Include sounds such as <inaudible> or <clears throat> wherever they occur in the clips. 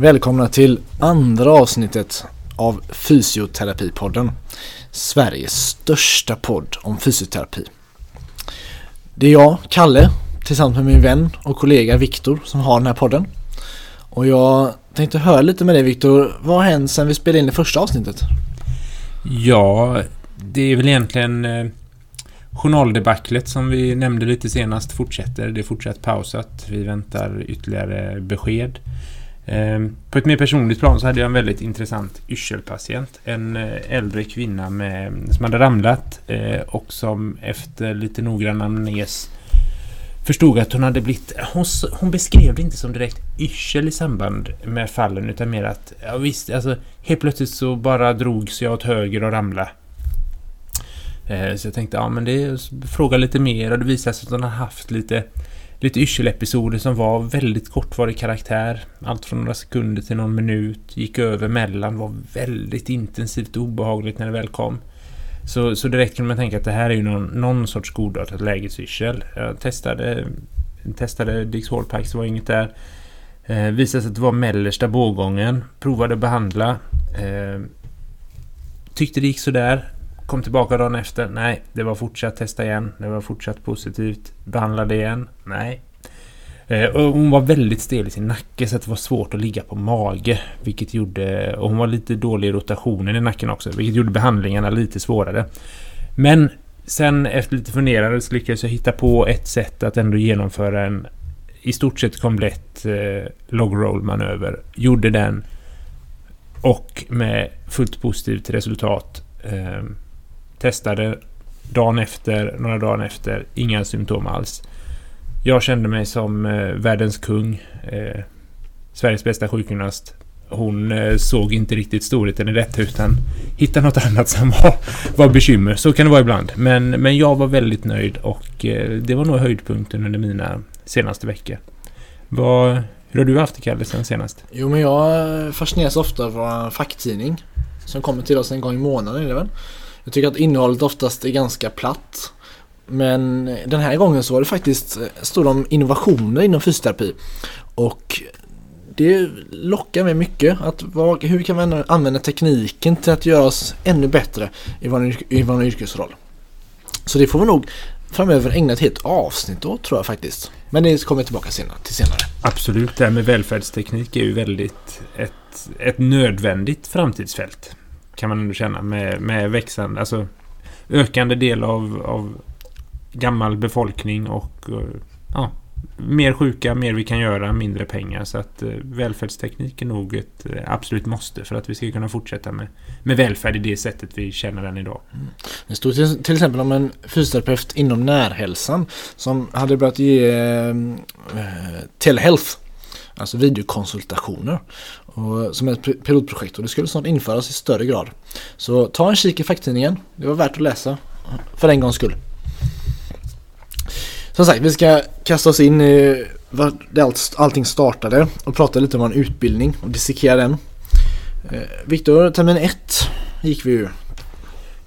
Välkomna till andra avsnittet av Fysioterapipodden. Sveriges största podd om fysioterapi. Det är jag, Kalle, tillsammans med min vän och kollega Viktor som har den här podden. Och jag tänkte höra lite med dig Viktor, vad har hänt sedan vi spelade in det första avsnittet? Ja, det är väl egentligen eh, journaldebaclet som vi nämnde lite senast fortsätter. Det är fortsatt pausat. Vi väntar ytterligare besked. Ehm, på ett mer personligt plan så hade jag en väldigt intressant yrselpatient. En eh, äldre kvinna med, som hade ramlat eh, och som efter lite noggrann amnes förstod att hon hade blivit... Hon, hon beskrev det inte som direkt yrsel i samband med fallen utan mer att... Ja visst, alltså helt plötsligt så bara drogs jag åt höger och ramlade. Eh, så jag tänkte, ja men det är, fråga lite mer och det visade sig att hon har haft lite, lite yrselepisoder som var väldigt kortvarig karaktär. Allt från några sekunder till någon minut, gick över mellan, var väldigt intensivt och obehagligt när det väl kom. Så, så direkt kunde man tänka att det här är ju någon, någon sorts godartat lägesyrsel. Jag testade, testade Dix Wallpacks, det var inget där. Eh, visade sig att det var mellersta bågången. Provade att behandla. Eh, tyckte det gick sådär. Kom tillbaka dagen efter. Nej, det var fortsatt testa igen. Det var fortsatt positivt. Behandlade igen. Nej. Eh, och hon var väldigt stel i sin nacke så att det var svårt att ligga på mage. Vilket gjorde... Och hon var lite dålig i rotationen i nacken också. Vilket gjorde behandlingarna lite svårare. Men sen efter lite funderande så lyckades jag hitta på ett sätt att ändå genomföra en i stort sett komplett eh, logroll-manöver. Gjorde den och med fullt positivt resultat eh, Testade dagen efter, några dagar efter, inga symptom alls. Jag kände mig som eh, världens kung. Eh, Sveriges bästa sjukgymnast. Hon eh, såg inte riktigt storheten i detta utan hittade något <laughs> annat som var, var bekymmer. Så kan det vara ibland. Men, men jag var väldigt nöjd och eh, det var nog höjdpunkten under mina senaste veckor. Vad, hur har du haft det Kalle sen senast? Jo men jag eh, fascineras ofta av vår facktidning som kommer till oss en gång i månaden är det väl? Jag tycker att innehållet oftast är ganska platt. Men den här gången så var det faktiskt eh, stod om innovationer inom fysioterapi. Och det lockar mig mycket. Att vad, hur kan vi använda tekniken till att göra oss ännu bättre i vår, i vår yrkesroll? Så det får vi nog framöver ägna ett helt avsnitt åt tror jag faktiskt. Men det kommer jag tillbaka senare, till senare. Absolut, det här med välfärdsteknik är ju väldigt ett, ett nödvändigt framtidsfält kan man ändå känna med, med växande, alltså ökande del av, av gammal befolkning och eh, ja, mer sjuka, mer vi kan göra, mindre pengar. Så att eh, välfärdsteknik är nog ett eh, absolut måste för att vi ska kunna fortsätta med, med välfärd i det sättet vi känner den idag. Mm. Det stod till, till, exempel om en fysioterapeut inom närhälsan som hade börjat ge eh, telehealth Alltså videokonsultationer. Och, som ett pilotprojekt och det skulle snart införas i större grad. Så ta en kik i facktidningen. Det var värt att läsa. För en gångs skull. Som sagt, vi ska kasta oss in i var allting startade och prata lite om en utbildning och dissekera den. Eh, Viktor, termin 1 gick vi ju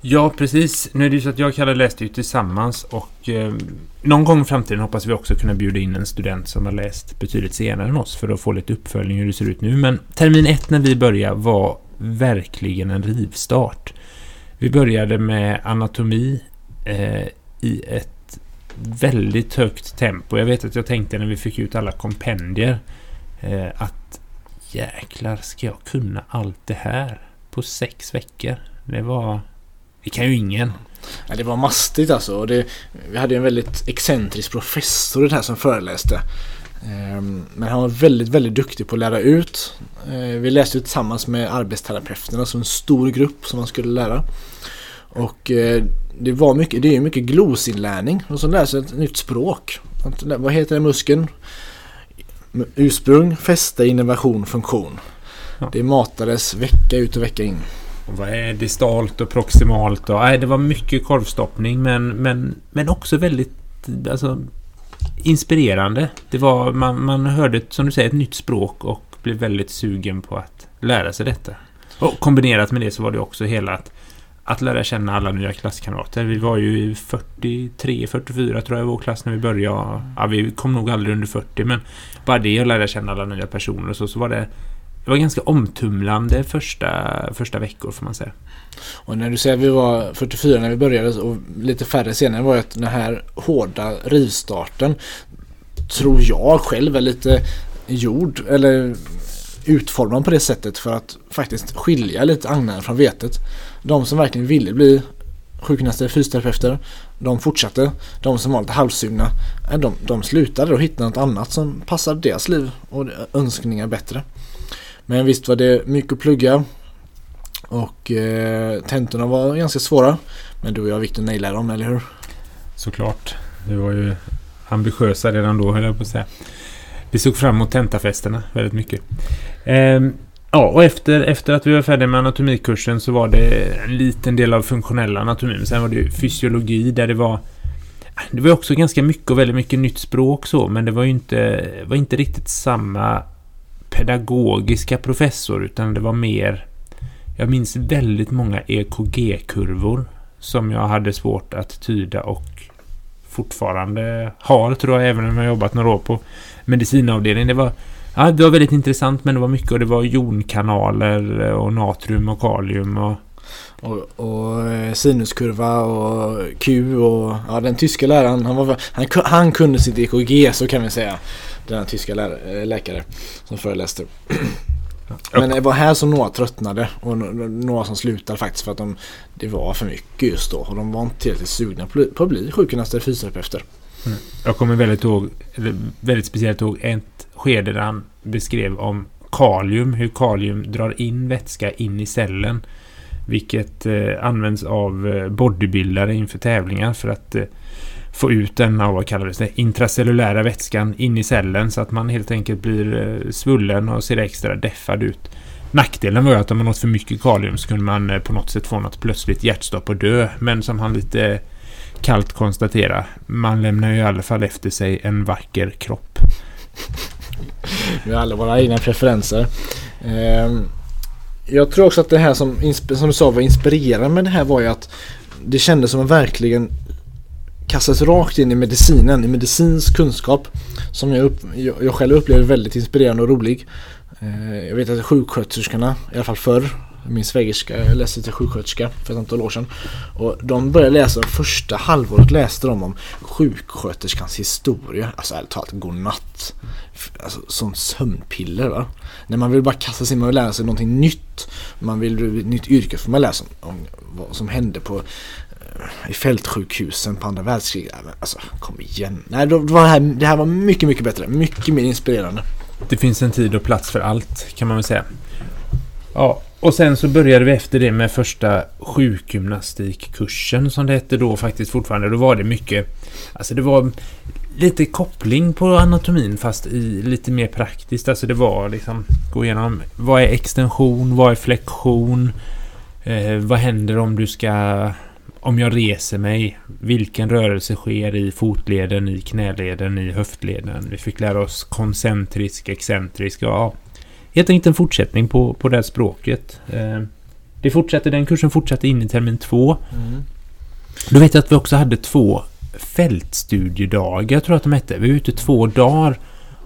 Ja, precis. Nu är det ju så att jag och Kalle läste ju tillsammans och eh, någon gång i framtiden hoppas vi också kunna bjuda in en student som har läst betydligt senare än oss för att få lite uppföljning hur det ser ut nu. Men termin ett när vi började var verkligen en rivstart. Vi började med anatomi eh, i ett väldigt högt tempo. Jag vet att jag tänkte när vi fick ut alla kompendier eh, att jäklar, ska jag kunna allt det här på sex veckor? Det var det kan ju ingen. Ja, det var mastigt alltså. Det, vi hade en väldigt excentrisk professor det här som föreläste. Ehm, men han var väldigt, väldigt duktig på att lära ut. Ehm, vi läste tillsammans med arbetsterapeuterna, alltså en stor grupp som man skulle lära. Och eh, det var mycket, det är mycket glosinlärning och så lära sig ett nytt språk. Vad heter den muskeln? Ursprung, fäste, innovation, funktion. Det matades vecka ut och vecka in. Och vad är distalt och proximalt? Och, nej, det var mycket korvstoppning men, men, men också väldigt alltså, inspirerande. Det var, man, man hörde, som du säger, ett nytt språk och blev väldigt sugen på att lära sig detta. Och kombinerat med det så var det också hela att, att lära känna alla nya klasskamrater. Vi var ju 43, 44 tror jag i vår klass när vi började. Ja, vi kom nog aldrig under 40 men bara det att lära känna alla nya personer och så, så var det det var ganska omtumlande första, första veckor får man säga. Och när du säger att vi var 44 när vi började och lite färre senare var att den här hårda rivstarten tror jag själv är lite gjord eller utformad på det sättet för att faktiskt skilja lite agnarna från vetet. De som verkligen ville bli sjukgymnaster, fysioterapeuter, de fortsatte. De som var lite halvsugna, eh, de, de slutade och hittade något annat som passade deras liv och önskningar bättre. Men visst var det mycket att plugga och eh, tentorna var ganska svåra. Men du och jag Viktor nailade dem, eller hur? Såklart. Vi var ju ambitiösa redan då, höll jag på att säga. Vi såg fram emot tentafesterna väldigt mycket. Ehm, ja, och efter, efter att vi var färdiga med anatomikursen så var det en liten del av funktionell anatomi. Men sen var det ju fysiologi där det var det var också ganska mycket och väldigt mycket nytt språk så, men det var ju inte, var inte riktigt samma pedagogiska professor, utan det var mer... Jag minns väldigt många EKG-kurvor som jag hade svårt att tyda och fortfarande har, tror jag, även om jag jobbat några år på medicinavdelningen. Det var, ja, det var väldigt intressant, men det var mycket och det var jonkanaler och natrium och kalium och och, och, eh, sinuskurva och Q och ja, den tyska läraren han, var, han, han kunde sitt EKG så kan vi säga. Den tyska lä eh, läkare som föreläste. <clears throat> Men det var här som några tröttnade och några som slutade faktiskt för att de, det var för mycket just då och de var inte tillräckligt sugna på att bli sjukgymnaster eller fysioterapeuter. Mm. Jag kommer väldigt, ihåg, väldigt speciellt ihåg ett skede där han beskrev om kalium, hur kalium drar in vätska in i cellen. Vilket eh, används av eh, bodybuildare inför tävlingar för att eh, få ut den, vad kallades det, intracellulära vätskan in i cellen så att man helt enkelt blir eh, svullen och ser extra deffad ut. Nackdelen var ju att om man åt för mycket kalium så kunde man eh, på något sätt få något plötsligt hjärtstopp och dö. Men som han lite kallt konstatera, man lämnar ju i alla fall efter sig en vacker kropp. Vi har alla våra egna preferenser. Ehm, jag tror också att det här som, som du sa var inspirerande med det här var ju att det kändes som att verkligen kastas rakt in i medicinen, i medicinsk kunskap som jag, upp, jag, jag själv upplever väldigt inspirerande och rolig. Eh, jag vet att sjuksköterskorna, i alla fall förr, min svägerska läste till sjuksköterska för ett antal år sedan. Och de började läsa, första halvåret läste de om sjuksköterskans historia. Alltså ärligt talat, godnatt. Alltså sånt sömnpiller va. När man vill bara kasta sig in och lära sig någonting nytt. Man vill bli ett nytt yrke får man läsa om, om vad som hände på Eh, i fältsjukhusen på andra världskriget. Alltså kom igen. Nej, det, var det, här, det här var mycket, mycket bättre. Mycket mer inspirerande. Det finns en tid och plats för allt kan man väl säga. Ja, och sen så började vi efter det med första sjukgymnastikkursen som det hette då faktiskt fortfarande. Då var det mycket, alltså det var lite koppling på anatomin fast i lite mer praktiskt. Alltså det var liksom gå igenom vad är extension, vad är flexion, eh, vad händer om du ska om jag reser mig, vilken rörelse sker i fotleden, i knäleden, i höftleden. Vi fick lära oss koncentrisk, excentrisk, ja, helt enkelt en fortsättning på, på det här språket. Eh, det fortsatte, den kursen fortsatte in i termin två. Mm. Då vet jag att vi också hade två fältstudiedagar, tror jag att de hette. Vi var ute två dagar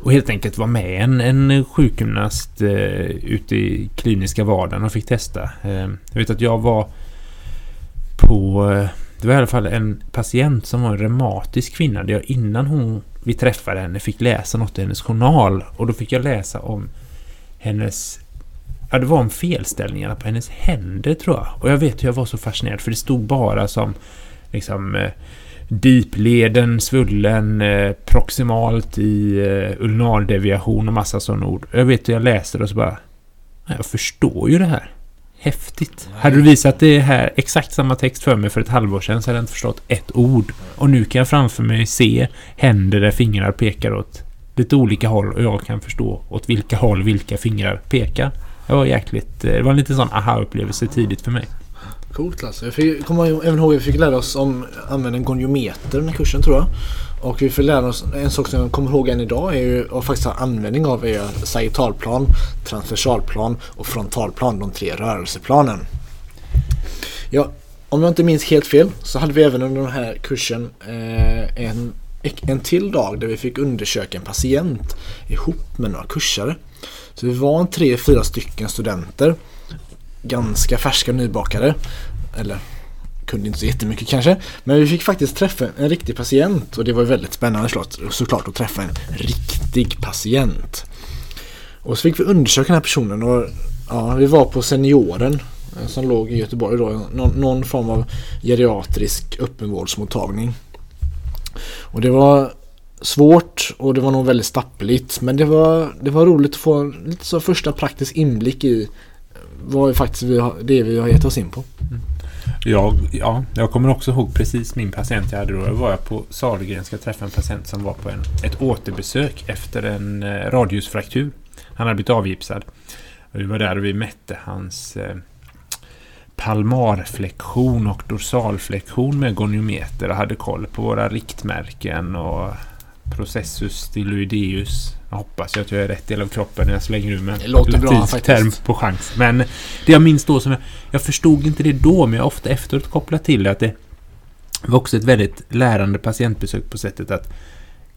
och helt enkelt var med en, en sjukgymnast eh, ute i kliniska vardagen och fick testa. Eh, jag vet att jag var på... Eh, det var i alla fall en patient som var en reumatisk kvinna. Där jag innan hon, vi träffade henne fick läsa något i hennes journal. Och då fick jag läsa om hennes... Ja, det var om felställningarna på hennes händer tror jag. Och jag vet hur jag var så fascinerad för det stod bara som liksom eh, dipleden svullen eh, proximalt i eh, ulnardeviation och massa sådana ord. Jag vet hur jag läste det och så bara... Jag förstår ju det här. Häftigt. Nej. Hade du visat det här exakt samma text för mig för ett halvår sedan så hade jag inte förstått ett ord. Och nu kan jag framför mig se händer där fingrar pekar åt lite olika håll och jag kan förstå åt vilka håll vilka fingrar pekar. Det var jäkligt... Eh, det var en liten sån aha-upplevelse tidigt för mig. Coolt alltså. Jag fick, kommer även ihåg att vi fick lära oss om använda en goniometer den här kursen tror jag. Och vi får lära oss, en sak som jag kommer ihåg än idag är ju och faktiskt har användning av är sagittalplan, transversalplan och frontalplan, de tre rörelseplanen. Ja, om jag inte minns helt fel så hade vi även under den här kursen eh, en, en till dag där vi fick undersöka en patient ihop med några kursare. Så vi var en tre, fyra stycken studenter. Ganska färska nybakade. Eller kunde inte så jättemycket kanske. Men vi fick faktiskt träffa en riktig patient och det var väldigt spännande såklart, att träffa en riktig patient. Och så fick vi undersöka den här personen och ja, vi var på senioren eh, som låg i Göteborg då, någon, någon form av geriatrisk öppenvårdsmottagning. Och det var svårt och det var nog väldigt stappligt men det var, det var roligt att få en lite så första praktisk inblick i eh, vad faktiskt vi har, det vi har gett oss in på. Mm. Jag, ja, jag kommer också ihåg precis min patient jag hade då. Då var jag på Sahlgrenska och träffade en patient som var på en, ett återbesök efter en eh, radiusfraktur. Han hade blivit avgipsad. Och vi var där och vi mätte hans eh, palmarflektion och dorsalflektion med goniometer och hade koll på våra riktmärken och processus styloideus. Jag hoppas att jag är rätt del av kroppen när jag slänger ur mig en latinsk term på chans. Men det jag minns då som jag, jag förstod inte det då men jag har ofta efteråt kopplat till det att det var också ett väldigt lärande patientbesök på sättet att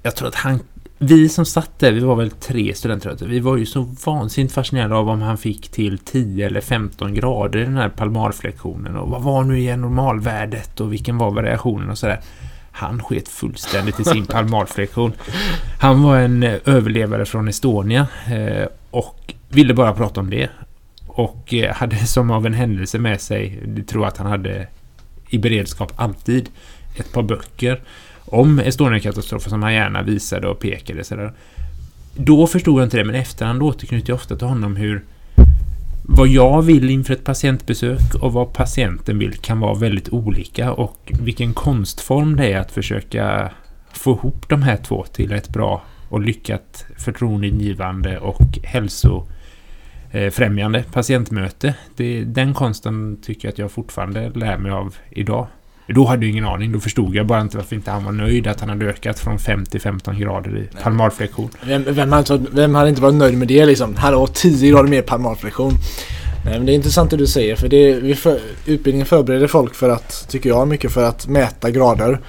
jag tror att han vi som satt där, vi var väl tre studenter, vi var ju så vansinnigt fascinerade av om han fick till 10 eller 15 grader i den här palmarflektionen och vad var nu igen normalvärdet och vilken var variationen och sådär. Han sket fullständigt i sin palmalflektion. Han var en eh, överlevare från Estonia eh, och ville bara prata om det. Och eh, hade som av en händelse med sig, det tror att han hade i beredskap alltid, ett par böcker om Estonia-katastrofen som han gärna visade och pekade. Sådär. Då förstod jag inte det, men efterhand återknyter jag ofta till honom hur vad jag vill inför ett patientbesök och vad patienten vill kan vara väldigt olika och vilken konstform det är att försöka få ihop de här två till ett bra och lyckat förtroendeingivande och hälsofrämjande patientmöte. Det, den konsten tycker jag att jag fortfarande lär mig av idag. Då hade jag ingen aning. Då förstod jag bara inte varför inte han var nöjd att han hade ökat från 5 till 15 grader i palmarflexion. Vem, vem, hade, vem hade inte varit nöjd med det liksom? Hallå, 10 grader mer palmarflexion. Nej, men det är intressant det du säger för, det, för utbildningen förbereder folk för att, tycker jag, mycket för att mäta grader.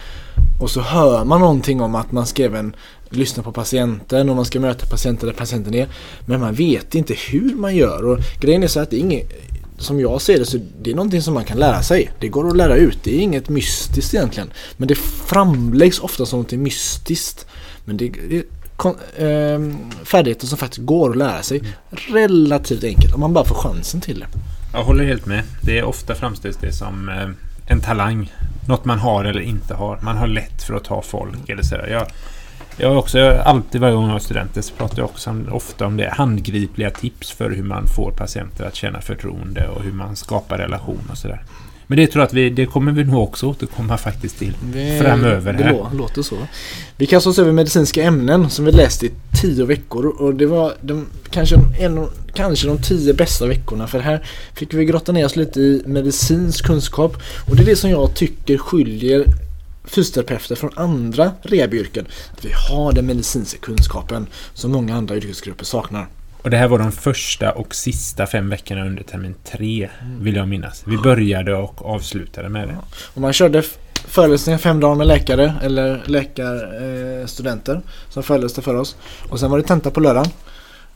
Och så hör man någonting om att man ska även lyssna på patienten och man ska möta patienten där patienten är. Men man vet inte hur man gör och grejen är så att det är inget, som jag ser det så det är någonting som man kan lära sig. Det går att lära ut. Det är inget mystiskt egentligen. Men det framläggs ofta som något mystiskt. Men det, är eh, färdigheter som faktiskt går att lära sig relativt enkelt om man bara får chansen till det. Jag håller helt med. Det är ofta framställs det som eh, en talang. Något man har eller inte har. Man har lätt för att ta folk eller sådär. Jag, jag har också alltid varje gång jag har studenter så pratar jag också ofta om det. Handgripliga tips för hur man får patienter att känna förtroende och hur man skapar relation och sådär. Men det tror jag att vi, det kommer vi nog också återkomma faktiskt till det, framöver. Här. Det låter så. Vi kastar oss över medicinska ämnen som vi läst i tio veckor och det var de, kanske, en, kanske de tio bästa veckorna för här fick vi grotta ner oss lite i medicinsk kunskap och det är det som jag tycker skiljer fysioterapeuter från andra rehabyrken. Att vi har den medicinska kunskapen som många andra yrkesgrupper saknar. Och det här var de första och sista fem veckorna under termin tre, vill jag minnas. Vi började och avslutade med det. Och man körde föreläsningar fem dagar med läkare eller läkarstudenter eh, som föreläste för oss. Och sen var det tenta på lördagen.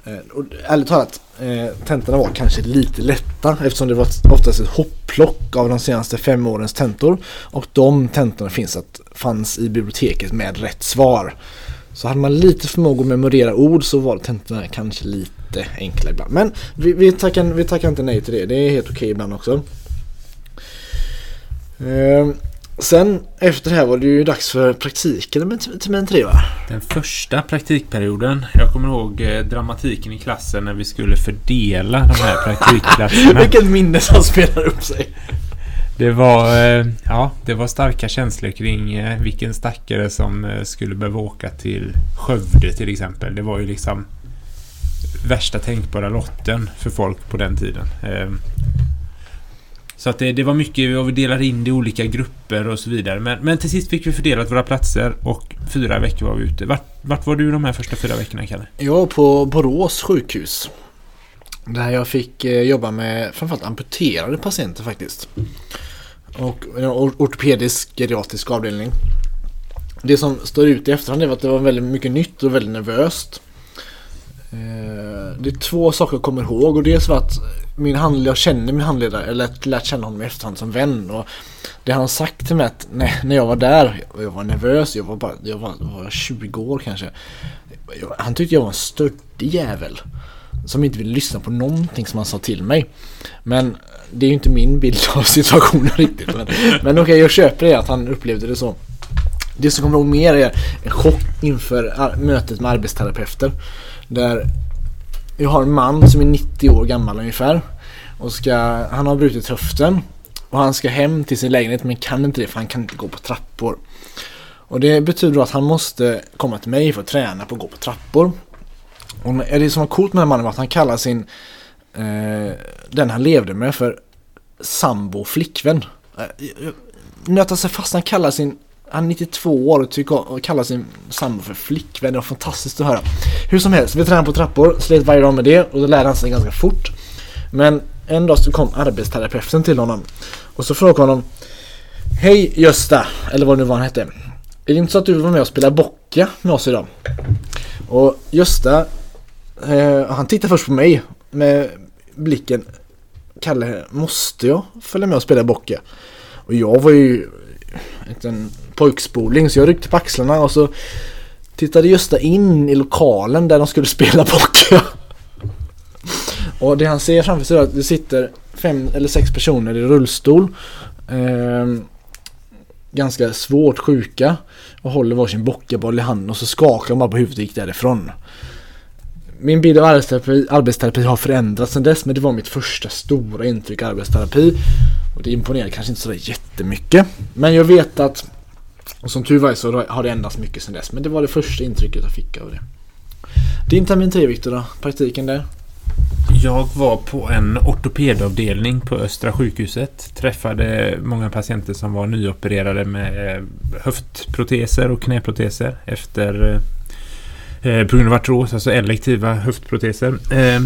Eh, och ärligt talat, eh, tentorna var kanske lite lätta eftersom det var oftast ett hopplock av de senaste fem årens tentor. Och de tentorna finns att, fanns i biblioteket med rätt svar. Så hade man lite förmåga att memorera ord så var tentorna kanske lite enkla ibland. Men vi, vi, tackar, vi tackar inte nej till det. Det är helt okej okay ibland också. Eh, Sen efter det här var det ju dags för praktiken med termin tre va? Den första praktikperioden. Jag kommer ihåg eh, dramatiken i klassen när vi skulle fördela de här praktikplatserna. <laughs> Vilket minne som spelar upp sig. Det var, eh, ja, det var starka känslor kring eh, vilken stackare som skulle behöva åka till Skövde till exempel. Det var ju liksom värsta tänkbara lotten för folk på den tiden. Så att det, det var mycket, och vi delade in det i olika grupper och så vidare. Men, men till sist fick vi fördelat våra platser och fyra veckor var vi ute. Vart, vart var du de här första fyra veckorna, Kalle? Jag var på Borås sjukhus. Där jag fick eh, jobba med framförallt amputerade patienter faktiskt. Och en ortopedisk geriatrisk avdelning. Det som står ut i efterhand är att det var väldigt mycket nytt och väldigt nervöst. Eh, det är två saker jag kommer ihåg och dels var att min handledare, jag känner min handledare, eller lärt känna honom i efterhand som vän. Och det han sagt till mig att när, när jag var där, och jag var nervös, jag var bara jag var, var 20 år kanske. Han tyckte jag var en stöddig jävel. Som inte ville lyssna på någonting som han sa till mig. Men det är ju inte min bild av <laughs> situationen riktigt. Men, men okej, okay, jag köper det att han upplevde det så. Det som kommer ihåg mer är en chock inför mötet med arbetsterapeuter. Där jag har en man som är 90 år gammal ungefär. Och ska, han har brutit höften. Och han ska hem till sin lägenhet men kan inte det för han kan inte gå på trappor. Och det betyder att han måste komma till mig för att träna på att gå på trappor. Och det som var coolt med den här mannen var att han kallar sin eh, den han levde med för sambo flickvän. Eh, Nöta sig fast, han kallar sin han är 92 år och, tycker, och kallar sin sambo för flickvän. Det var fantastiskt att höra. Hur som helst, vi tränade på trappor, slet varje dag med det och då lärde han sig ganska fort. Men en dag så kom arbetsterapeuten till honom och så frågade honom Hej Gösta, eller vad det nu var han hette. Är det inte så att du vill vara med och spela bocka med oss idag? Och Gösta, eh, han tittar först på mig med blicken Kalle, måste jag följa med och spela bocka? Och jag var ju en pojkspoling så jag ryckte på axlarna och så tittade Gösta in i lokalen där de skulle spela poker. Och det han ser framför sig är att det sitter fem eller sex personer i rullstol. Eh, ganska svårt sjuka och håller varsin bockaboll i handen och så skakar de bara på huvudet och gick därifrån. Min bild av arbetsterapi, arbetsterapi har förändrats sedan dess men det var mitt första stora intryck av arbetsterapi. Och det imponerar kanske inte sådär jättemycket. Men jag vet att, och som tur var så har det ändrats mycket sedan dess. Men det var det första intrycket jag fick av det. Din termin 3 Viktor då? Praktiken där? Jag var på en ortopedavdelning på Östra sjukhuset. Träffade många patienter som var nyopererade med eh, höftproteser och knäproteser efter eh, på grund av artros, alltså elektiva höftproteser. Eh,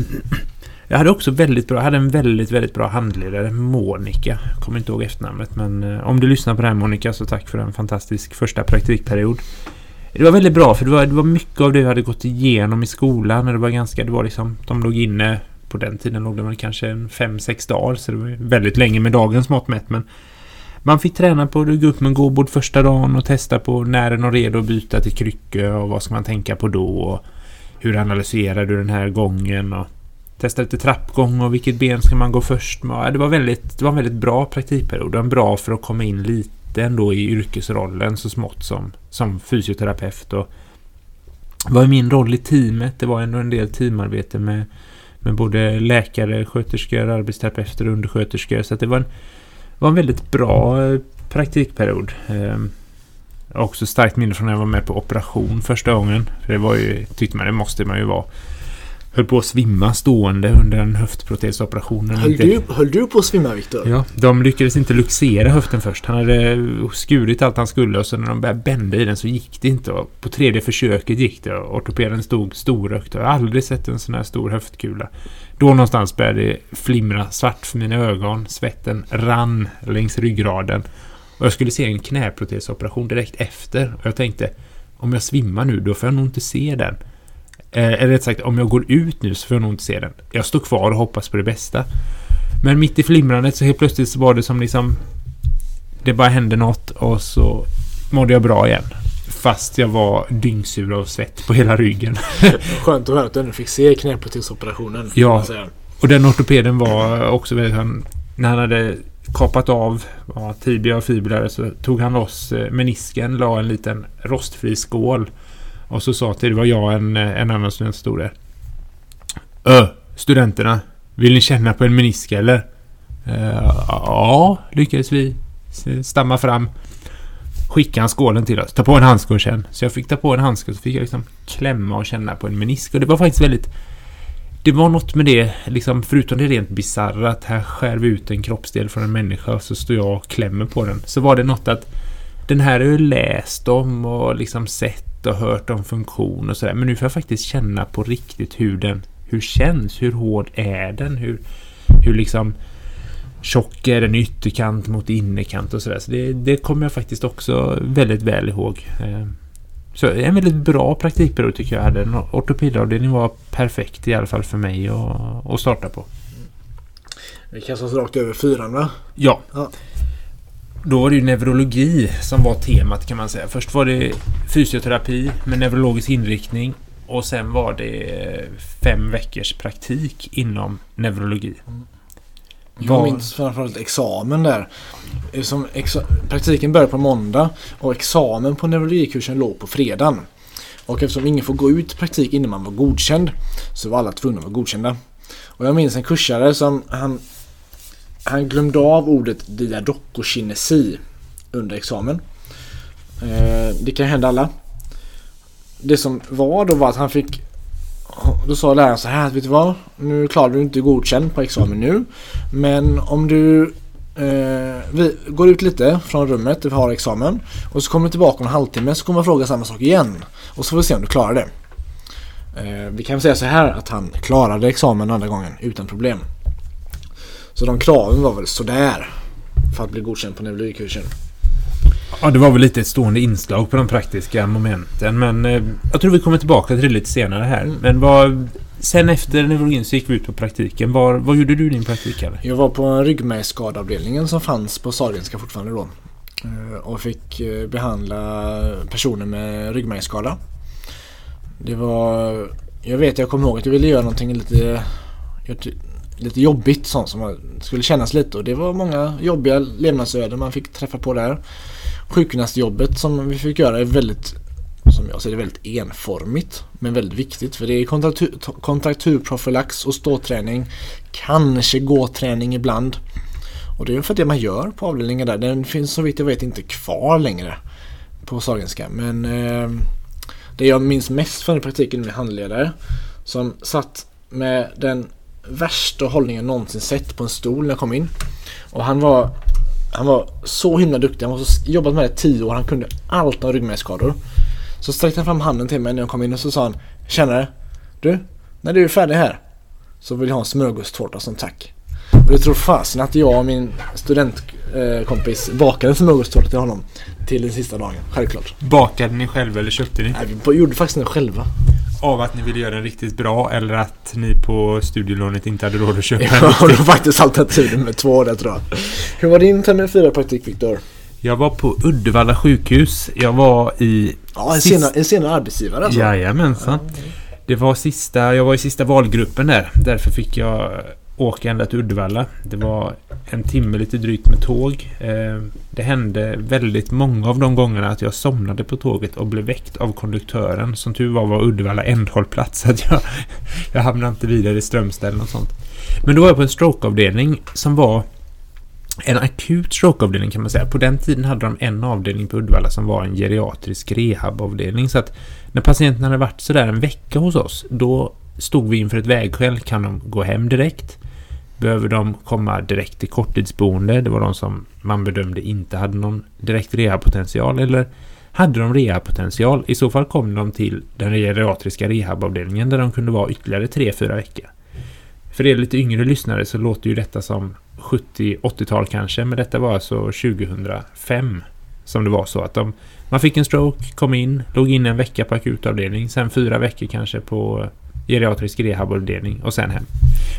jag hade också väldigt bra, jag hade en väldigt, väldigt bra handledare, Monica. Kommer inte ihåg efternamnet, men eh, om du lyssnar på det här Monica så tack för en fantastisk första praktikperiod. Det var väldigt bra för det var, det var mycket av det vi hade gått igenom i skolan. Det var ganska, det var liksom, de låg inne, på den tiden låg de kanske en fem sex dagar så det var väldigt länge med dagens mått mätt. Men man fick träna på att gå upp med en gåbord första dagen och testa på när den är redo att byta till kryckor och vad ska man tänka på då och hur analyserar du den här gången och testa lite trappgång och vilket ben ska man gå först med. Det var, väldigt, det var en väldigt bra praktikperiod. Den bra för att komma in lite ändå i yrkesrollen så smått som, som fysioterapeut. Och vad är min roll i teamet? Det var ändå en del teamarbete med, med både läkare, sköterskor, arbetsterapeuter och undersköterskor. Så det var en, var en väldigt bra eh, praktikperiod. Ehm, jag har också starkt minne från när jag var med på operation första gången. För det var ju, tyckte man, det måste man ju vara höll på att svimma stående under en höftprotesoperationen. Höll, du, höll du på att svimma Viktor? Ja, de lyckades inte luxera höften först. Han hade skurit allt han skulle och så när de började bända i den så gick det inte. Och på tredje försöket gick det och ortopeden stod storökt. Jag har aldrig sett en sån här stor höftkula. Då någonstans började det flimra svart för mina ögon. Svetten rann längs ryggraden. Och jag skulle se en knäprotesoperation direkt efter. Och jag tänkte, om jag svimmar nu då får jag nog inte se den. Eh, eller rätt sagt, om jag går ut nu så får jag nog inte se den. Jag står kvar och hoppas på det bästa. Men mitt i flimrandet så helt plötsligt så var det som liksom... Det bara hände något och så mådde jag bra igen. Fast jag var dyngsur av svett på hela ryggen. <laughs> Skönt att höra att du ändå fick se knäprotesoperationen. Ja, och den ortopeden var också väldigt... Han, när han hade kapat av ja, tibia och fibula så tog han loss eh, menisken, la en liten rostfri skål och så sa till det var jag en, en annan student som stod där. Ö, studenterna. Vill ni känna på en menisk eller? Uh, ja, lyckades vi stamma fram. Skicka han skålen till oss. Ta på en handske och känn. Så jag fick ta på en handske och så fick jag liksom klämma och känna på en menisk. Och det var faktiskt väldigt... Det var något med det, liksom, förutom det rent bisarra att här skär vi ut en kroppsdel från en människa och så står jag och klämmer på den. Så var det något att den här har jag läst om och liksom sett och hört om funktion och sådär. Men nu får jag faktiskt känna på riktigt hur den hur känns, hur hård är den, hur, hur liksom tjock är den ytterkant mot innerkant och sådär. Så det, det kommer jag faktiskt också väldigt väl ihåg. Eh, Så en väldigt bra praktikperiod tycker jag hade. Ortopedavdelningen var perfekt i alla fall för mig att, att starta på. Vi kastar oss rakt över fyran va? Ja. Ja. Då var det ju neurologi som var temat kan man säga. Först var det fysioterapi med neurologisk inriktning. Och sen var det fem veckors praktik inom neurologi. Jag Var- minns framförallt examen där. Eh, Som exa- praktiken började på måndag och examen på neurologikursen låg på fredagen. Och eftersom ingen får gå ut praktik innan man var godkänd så var alla tvungna att vara godkända. Och jag minns en kursare som han, han glömde av ordet diadokokinesi under examen. Eh, det kan hända alla. Det som var då var att han fick då sa läraren så här, vet du vad? Nu klarar du inte godkänd på examen nu. Men om du eh, vi går ut lite från rummet där vi har examen och så kommer du tillbaka om en halvtimme så kommer jag fråga samma sak igen. Och så får vi se om du klarar det. Eh, vi kan väl säga så här att han klarade examen andra gången utan problem. Så de kraven var väl sådär för att bli godkänd på neurologikursen. Ja, det var väl lite ett stående inslag på de praktiska momenten. Men eh, jag tror vi kommer tillbaka till det lite senare här. Mm. Men vad... Sen efter neurologin så gick vi ut på praktiken. Var, vad gjorde du din praktik? Eller? Jag var på en ryggmärgsskadeavdelningen som fanns på Sahlgrenska fortfarande då. Eh, Och fick eh, behandla personer med ryggmärgsskada. Det var... Jag vet, jag kommer ihåg att jag ville göra någonting lite... jag Lite jobbigt sånt som skulle kännas lite och det var många jobbiga levnadsöden man fick träffa på där. Sjukgymnastjobbet som vi fick göra är väldigt, som jag ser det, väldigt enformigt. Men väldigt viktigt för det är kontraktur, kontrakturprofylax och ståträning. Kanske gåträning ibland. Och det är för det man gör på avdelningen där. Den finns så vitt jag vet inte kvar längre på Sahlgrenska. Men eh, det jag minns mest från praktiken med handledare som satt med den värsta hållningen jag någonsin sett på en stol när jag kom in. Och han var, han var så himla duktig. Han har jobbat med det i tio år. Han kunde allt om ryggmärgsskador. Så sträckte han fram handen till mig när jag kom in och så sa han Tjenare! Du, när du är färdig här så vill jag ha en smörgåstårta som tack. Och jag tror fasen att jag och min studentkompis bakade en smörgåstårta till honom till den sista dagen. Självklart. Bakade ni själva eller köpte ni? Nej, vi gjorde faktiskt den själva. Av att ni ville göra den riktigt bra eller att ni på studielånet inte hade råd att köpa Ja, en det riktig? var faktiskt alternativet med två där tror jag. Hur var din termin 4 praktik Viktor? Jag var på Uddevalla sjukhus. Jag var i... Ja, en Sist- senare, en senare arbetsgivare alltså. Jajamensan. Det var sista... Jag var i sista valgruppen där. Därför fick jag åka ända till Uddevalla. Det var en timme lite drygt med tåg. Eh, det hände väldigt många av de gångerna att jag somnade på tåget och blev väckt av konduktören. Som tur var var Uddevalla ändhållplats. <laughs> Så att jag, jag hamnade inte vidare i Strömstad eller något sånt. Men då var jag på en strokeavdelning som var en akut strokeavdelning kan man säga. På den tiden hade de en avdelning på Uddevalla som var en geriatrisk rehabavdelning. Så att när patienten hade varit sådär en vecka hos oss, då stod vi inför ett vägskäl. Kan de gå hem direkt? Behöver de komma direkt till korttidsboende? Det var de som man bedömde inte hade någon direkt rehabpotential. Eller hade de rehabpotential? I så fall kom de till den geriatriska rehabavdelningen där de kunde vara ytterligare 3-4 veckor. För er lite yngre lyssnare så låter ju detta som 70-80-tal kanske, men detta var alltså 2005 som det var så att de, man fick en stroke, kom in, låg in en vecka på akutavdelning, sen fyra veckor kanske på geriatrisk rehabavdelning och sen hem.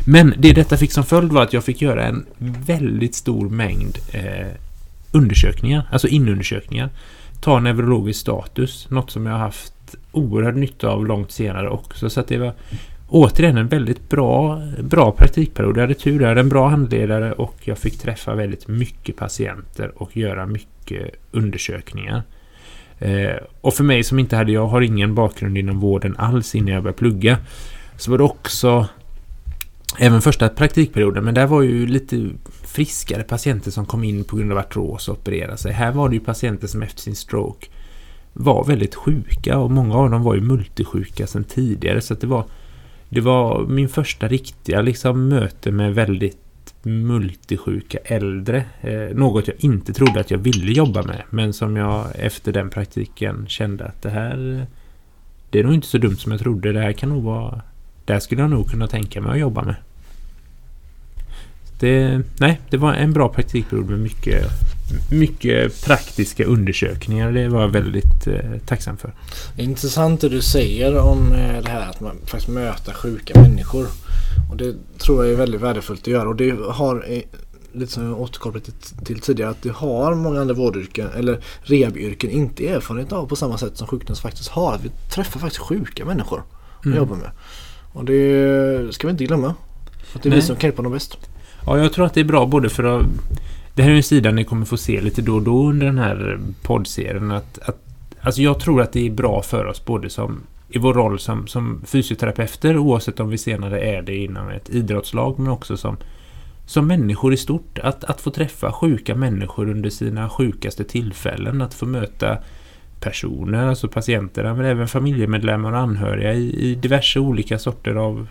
Men det detta fick som följd var att jag fick göra en väldigt stor mängd eh, undersökningar, alltså inundersökningar. Ta neurologisk status, något som jag har haft oerhörd nytta av långt senare också. Så att det var återigen en väldigt bra, bra praktikperiod. Jag hade tur, jag hade en bra handledare och jag fick träffa väldigt mycket patienter och göra mycket undersökningar. Eh, och för mig som inte hade, jag har ingen bakgrund inom vården alls innan jag började plugga, så var det också Även första praktikperioden, men där var ju lite friskare patienter som kom in på grund av artros och opererade sig. Här var det ju patienter som efter sin stroke var väldigt sjuka och många av dem var ju multisjuka sedan tidigare så att det var det var min första riktiga liksom möte med väldigt multisjuka äldre. Eh, något jag inte trodde att jag ville jobba med men som jag efter den praktiken kände att det här det är nog inte så dumt som jag trodde. Det här kan nog vara det här skulle jag nog kunna tänka mig att jobba med. Det, nej, det var en bra praktikperiod med mycket mycket praktiska undersökningar. Det var jag väldigt eh, tacksam för. Intressant det du säger om eh, det här att man faktiskt möter sjuka människor. Och det tror jag är väldigt värdefullt att göra. Och det har, eh, lite som jag återkopplat till, tidigare, att det har många andra vårdyrken eller rehabyrken inte erfarenhet av på samma sätt som sjukvården faktiskt har. Att vi träffar faktiskt sjuka människor att Mm. jobba med. Och det ska vi inte glömma. Att det är vi Nej. som kan hjälpa dem bäst. Ja, jag tror att det är bra både för att... Det här är en sida ni kommer få se lite då och då under den här poddserien. Att, att, alltså jag tror att det är bra för oss både som i vår roll som, som fysioterapeuter oavsett om vi senare är det inom ett idrottslag men också som, som människor i stort. Att, att få träffa sjuka människor under sina sjukaste tillfällen. Att få möta personer, alltså patienterna men även familjemedlemmar och anhöriga i, i diverse olika sorter av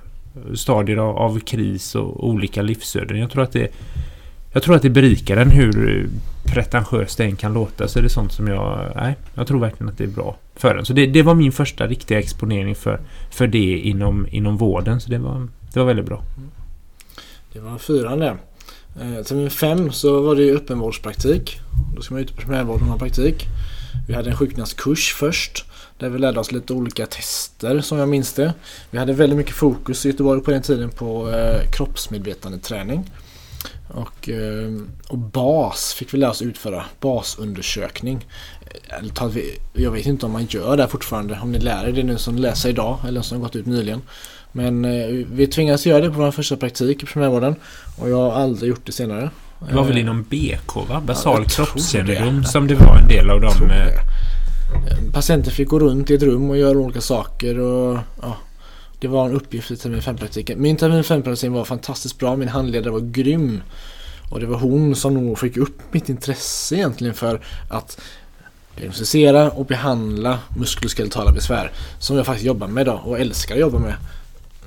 stadier av, av kris och olika livsöden. Jag tror att det jag tror att det berikar den hur pretentiöst det än kan låta så är det sånt som jag... Nej, jag tror verkligen att det är bra för den. Så det, det var min första riktiga exponering för, för det inom, inom vården. Så det var, det var väldigt bra. Det var fyran det. Eh, termin fem så var det ju öppenvårdspraktik. Då ska man ut på primärvården och ha praktik. Vi hade en sjukgymnastkurs först. Där vi lärde oss lite olika tester som jag minns det. Vi hade väldigt mycket fokus i Göteborg på den tiden på eh, kroppsmedvetandeträning. Och, eh, och bas fick vi lära oss utföra. Basundersökning. Jag vet inte om man gör det fortfarande. Om ni lär er det nu som läser idag eller som har gått ut nyligen. Men eh, vi tvingades göra det på vår första praktik i primärvården. Och jag har aldrig gjort det senare. Det var väl Eh, inom BK va? Basal tror kroppskännedom som det var en del av tror eh, det. Eh, Patienter fick gå runt i ett rum och göra olika saker och ja, det var en uppgift i termin 5-praktiken. Min termin 5-praktik var fantastiskt bra. Min handledare var grym. Och det var hon som nog fick upp mitt intresse egentligen för att diagnostisera och behandla muskuloskeletala besvär. Som jag faktiskt jobbar med idag och älskar att jobba med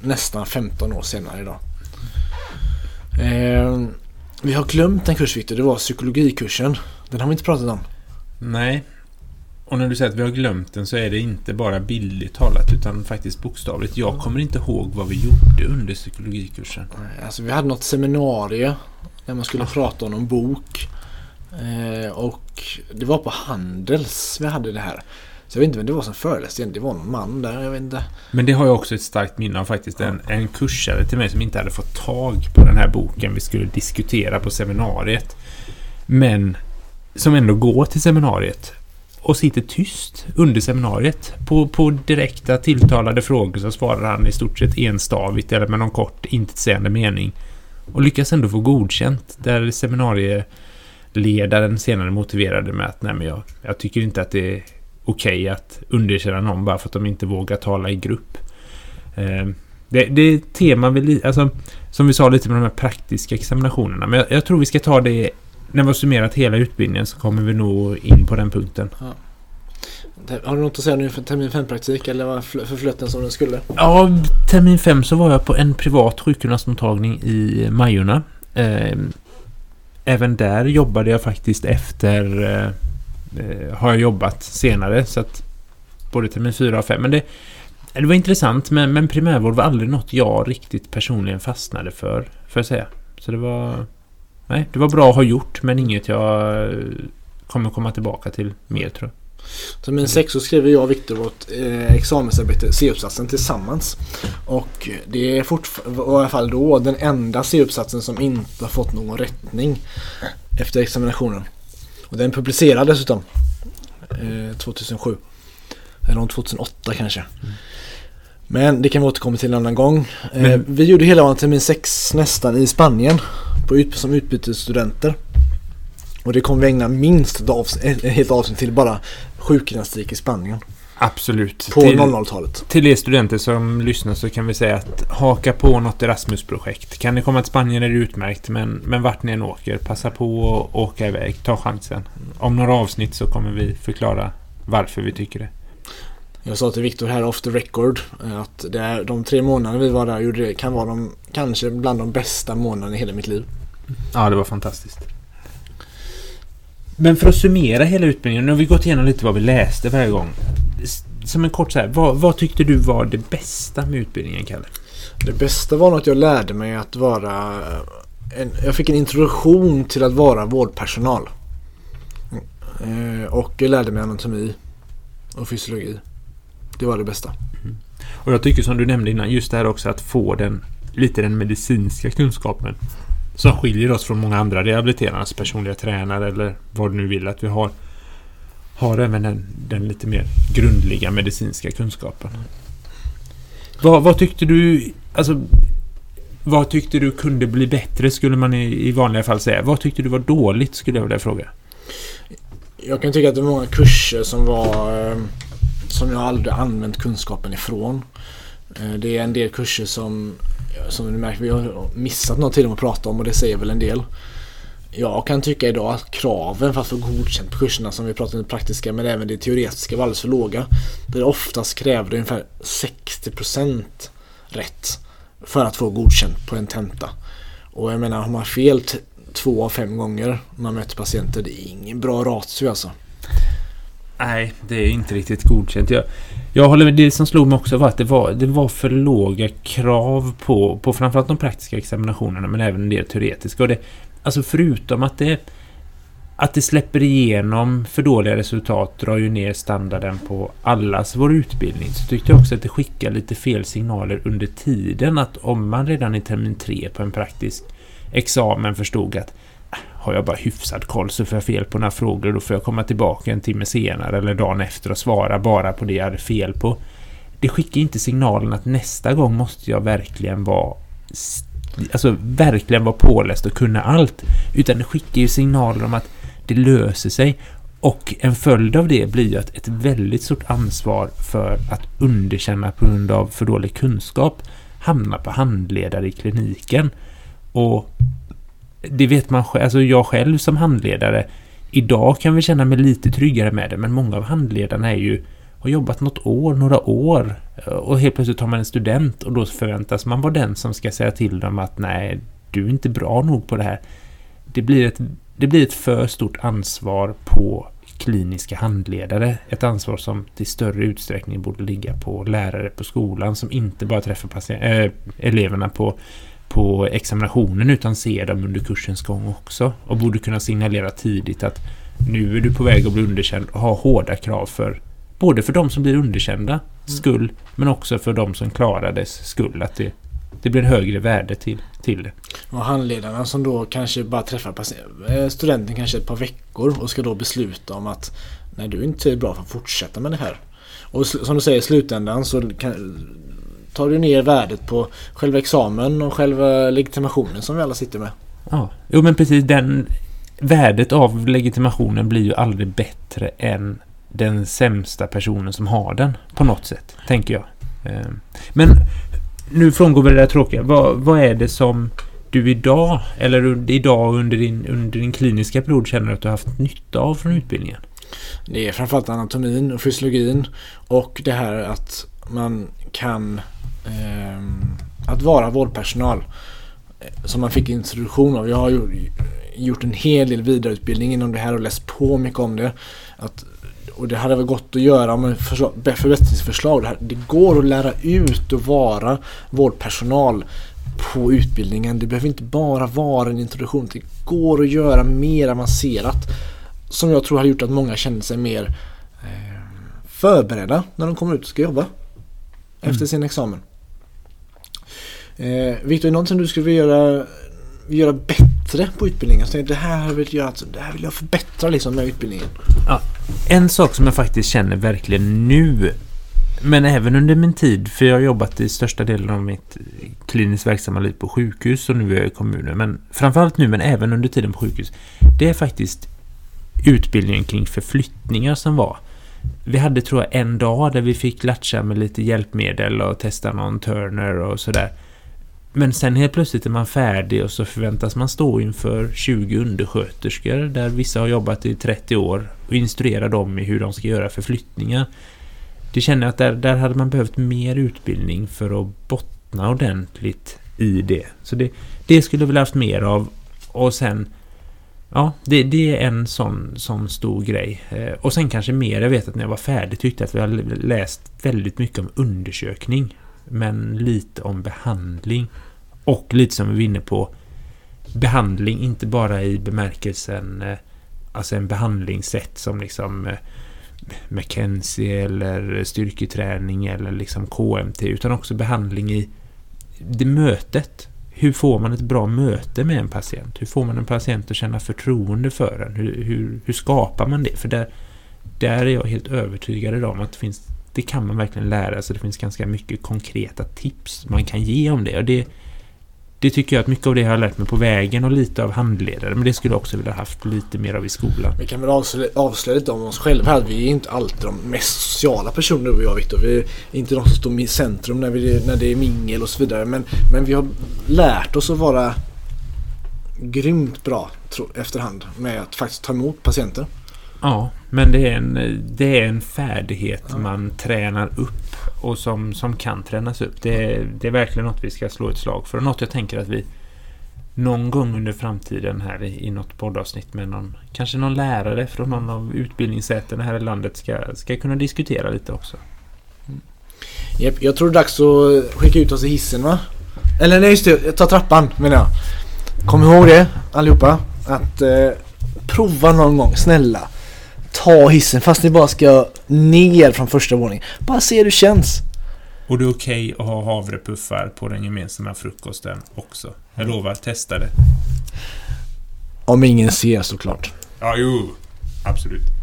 nästan 15 år senare idag. Eh, vi har glömt en kurs Victor, det var psykologikursen. Den har vi inte pratat om. Nej. Och när du säger att vi har glömt den så är det inte bara bildligt talat utan faktiskt bokstavligt. Jag kommer inte ihåg vad vi gjorde under psykologikursen. Alltså vi hade något seminarium där man skulle prata om någon bok. Eh, och det var på Handels vi hade det här. Så jag vet inte vem det var som föreläste. Det var någon man där, jag vet inte. Men det har jag också ett starkt minne av faktiskt. En, en kursare till mig som inte hade fått tag på den här boken vi skulle diskutera på seminariet. Men som ändå går till seminariet och sitter tyst under seminariet. På, på direkta tilltalade frågor så svarar han i stort sett enstavigt eller med någon kort intetsägande mening. Och lyckas ändå få godkänt där seminarieledaren senare motiverade med att nej men jag, jag tycker inte att det är okej att underkänna någon bara för att de inte vågar tala i grupp. Eh, det, det är ett tema vi, alltså, som vi sa lite med de här praktiska examinationerna. Men jag, jag tror vi ska ta det när vi har summerat hela utbildningen så kommer vi nog in på den punkten. Har du något att säga nu för termin 5-praktik eller var fl- förflöt den som den skulle? Ja, termin fem så var jag på en privat sjukgymnastmottagning i Majorna. Eh, även där jobbade jag faktiskt efter... Eh, eh, har jag jobbat senare, så att... Både termin fyra och fem. Men det, det var intressant, men, men primärvård var aldrig något jag riktigt personligen fastnade för, för att säga. Så det var... Nej, det var bra att ha gjort, men inget jag eh, kommer komma tillbaka till mer, tror jag. Termin 6 så skrev jag och Viktor vårt eh, examensarbete, C-uppsatsen tillsammans. Och det är fortfarande, i alla fall då, den enda C-uppsatsen som inte har fått någon rättning efter examinationen. Och den publicerades dessutom eh, 2007. Eller om 2008 kanske. Men det kan vi återkomma till en annan gång. Eh, vi gjorde hela vår termin 6 nästan i Spanien på ut, som utbytesstudenter. Och det kommer vi ägna minst ett, avs- ett helt avsnitt till bara sjukgymnastik i Spanien. Absolut. På Till- 00-talet. Till er studenter som lyssnar så kan vi säga att haka på något Erasmus-projekt. Kan ni komma till Spanien är det utmärkt, men, men vart ni än åker, passa på att åka iväg. Ta chansen. Om några avsnitt så kommer vi förklara varför vi tycker det. Jag sa till Viktor här off the record eh, att det är de tre månaderna vi var där gjorde det kan vara de, kanske bland de bästa månaderna i hela mitt liv. Ja, det var fantastiskt. Men för att summera hela utbildningen, nu har vi gått igenom lite vad vi läste varje gång. Som en kort så här, vad, vad tyckte du var det bästa med utbildningen, Kalle? Det bästa var nog att jag lärde mig att vara en, Jag fick en introduktion till att vara vårdpersonal. Eh, och jag lärde mig anatomi och fysiologi. Det var det bästa. Och jag tycker som du nämnde innan, just det här också att få den lite den medicinska kunskapen som skiljer oss från många andra rehabiliterande personliga tränare eller vad du nu vill att vi har har även den, den lite mer grundliga medicinska kunskapen. Vad, vad tyckte du, alltså vad tyckte du kunde bli bättre skulle man i, i vanliga fall säga. Vad tyckte du var dåligt skulle jag vilja fråga. Jag kan tycka att det är många kurser som var eh, som jag aldrig använt kunskapen ifrån. Eh, det är en del kurser som som du märker vi har missat något till att prata om och det säger väl en del. Jag kan tycka idag att kraven för att få godkänt på kurserna som vi pratade om det praktiska men även det teoretiska var alldeles för låga. Där det oftast krävde ungefär 60% rätt för att få godkänt på en tenta. Och jag menar har man fel två av fem gånger när man möter patienter det är ingen bra ratio alltså. Nej, det är inte riktigt godkänt. Jag, jag håller med. Det som slog mig också var att det var, det var för låga krav på, på framförallt de praktiska examinationerna men även en del teoretiska. Och det, alltså förutom att det, att det släpper igenom för dåliga resultat drar ju ner standarden på allas vår utbildning så tyckte jag också att det skickar lite fel signaler under tiden att om man redan i termin tre på en praktisk examen förstod att har jag bara hyfsad koll så får jag fel på några frågor och då får jag komma tillbaka en timme senare eller dagen efter och svara bara på det jag hade fel på. Det skickar inte signalen att nästa gång måste jag verkligen vara alltså verkligen vara påläst och kunna allt. Utan det skickar ju signaler om att det löser sig. Och en följd av det blir ju att ett väldigt stort ansvar för att underkänna på grund av för dålig kunskap hamnar på handledare i kliniken. Och det vet man själv, alltså jag själv som handledare idag kan vi känna mig lite tryggare med det, men många av handledarna är ju har jobbat något år, några år eh, och helt plötsligt tar man en student och då förväntas man vara den som ska säga till dem att nej, du är inte bra nog på det här. Det blir ett, det blir ett för stort ansvar på kliniska handledare. Ett ansvar som till större utsträckning borde ligga på lärare på skolan som inte bara träffar äh, eleverna på på examinationen utan ser dem under kursens gång också. Och borde kunna signalera tidigt att nu är du på väg att bli underkänd och ha hårda krav för både för de som blir underkända mm. skull men också för de som klarades skull. Att det, det blir högre värde till, till det. Och handledarna som då kanske bara träffar eh, studenten kanske ett par veckor och ska då besluta om att nej du är inte bra för att fortsätta med det här. Och som du säger i slutändan så kan, tar du ner värdet på själva examen och själva legitimationen som vi alla sitter med. Ja, jo men precis den värdet av legitimationen blir ju aldrig bättre än den sämsta personen som har den på något sätt, tänker jag. Ehm, men nu frångår vi det där tråkiga. Vad, vad är det som du idag, eller idag under din, under din kliniska period känner att du har haft nytta av från utbildningen? Det är framförallt anatomin och fysiologin och det här att man kan eh, att vara vårdpersonal. Eh, som man fick introduktion av. Jag har gjort en hel del vidareutbildning inom det här och läst på mycket om det. Att, och det hade väl gått att göra med förbättringsförslag. Det, här, det går att lära ut och vara vårdpersonal på utbildningen. Det behöver inte bara vara en introduktion. Det går att göra mer avancerat. Som jag tror har gjort att många känner sig mer eh, förberedda när de kommer ut och ska jobba. Mm. Efter sin examen. Eh, Viktor, är det någonting du skulle vilja göra, göra bättre på utbildningen? Så det, här vill jag, alltså, det här vill jag förbättra liksom med utbildningen. Ja, en sak som jag faktiskt känner verkligen nu men även under min tid, för jag har jobbat i största delen av mitt kliniskt verksamma liv på sjukhus och nu är jag i kommunen. Men framförallt nu, men även under tiden på sjukhus. Det är faktiskt utbildningen kring förflyttningar som var. Vi hade tror jag en dag där vi fick latcha med lite hjälpmedel och testa någon turner och sådär. Men sen helt plötsligt är man färdig och så förväntas man stå inför 20 undersköterskor där vissa har jobbat i 30 år och instruera dem i hur de ska göra förflyttningar. Det känner jag att där, där hade man behövt mer utbildning för att bottna ordentligt i det. Så det, det skulle vilja haft mer av och sen Ja, det, det, är en sån, sån stor grej. Eh, och sen kanske mer, jag vet att när jag var färdig tyckte jag att vi hade läst väldigt mycket om undersökning men lite om behandling. Och lite som vi var inne på, behandling inte bara i bemärkelsen eh, alltså en behandlingssätt som liksom eh, McKenzie eller styrketräning eller liksom KMT utan också behandling i det mötet. Hur får man ett bra möte med en patient? Hur får man en patient att känna förtroende för en? Hur, hur, hur skapar man det? För där, där är jag helt övertygad om att det finns det kan man verkligen lära sig. Det finns ganska mycket konkreta tips man kan ge om det. Och det, det tycker jag att mycket av det har jag lärt mig på vägen och lite av handledare. Men det skulle jag också vilja haft lite mer av i skolan. Vi kan väl avslöja, avslöja lite om oss själva här. Vi är inte alltid de mest sociala personerna du och jag Viktor. Vi är inte de som står i centrum när, vi, när det är mingel och så vidare. Men, men vi har lärt oss att vara grymt bra efterhand med att faktiskt ta emot patienter. Ja, men det är en, det är en färdighet ja. man tränar upp och som, som kan tränas upp. Det är, det är verkligen något vi ska slå ett slag för något jag tänker att vi någon gång under framtiden här i, i något poddavsnitt med någon, kanske någon lärare från någon av utbildningssätena här i landet ska, ska kunna diskutera lite också. Mm. Yep, jag tror det är dags att skicka ut oss i hissen va? Eller nej just det, ta trappan menar jag. Kom ihåg det allihopa. Att eh, prova någon gång, snälla ta hissen fast ni bara ska ner från första våningen. Bara se hur det känns. Och det är okej okay att ha havrepuffar på den gemensamma frukosten också. Jag lovar, testa det. Om ingen ser såklart. Ja, jo. Absolut.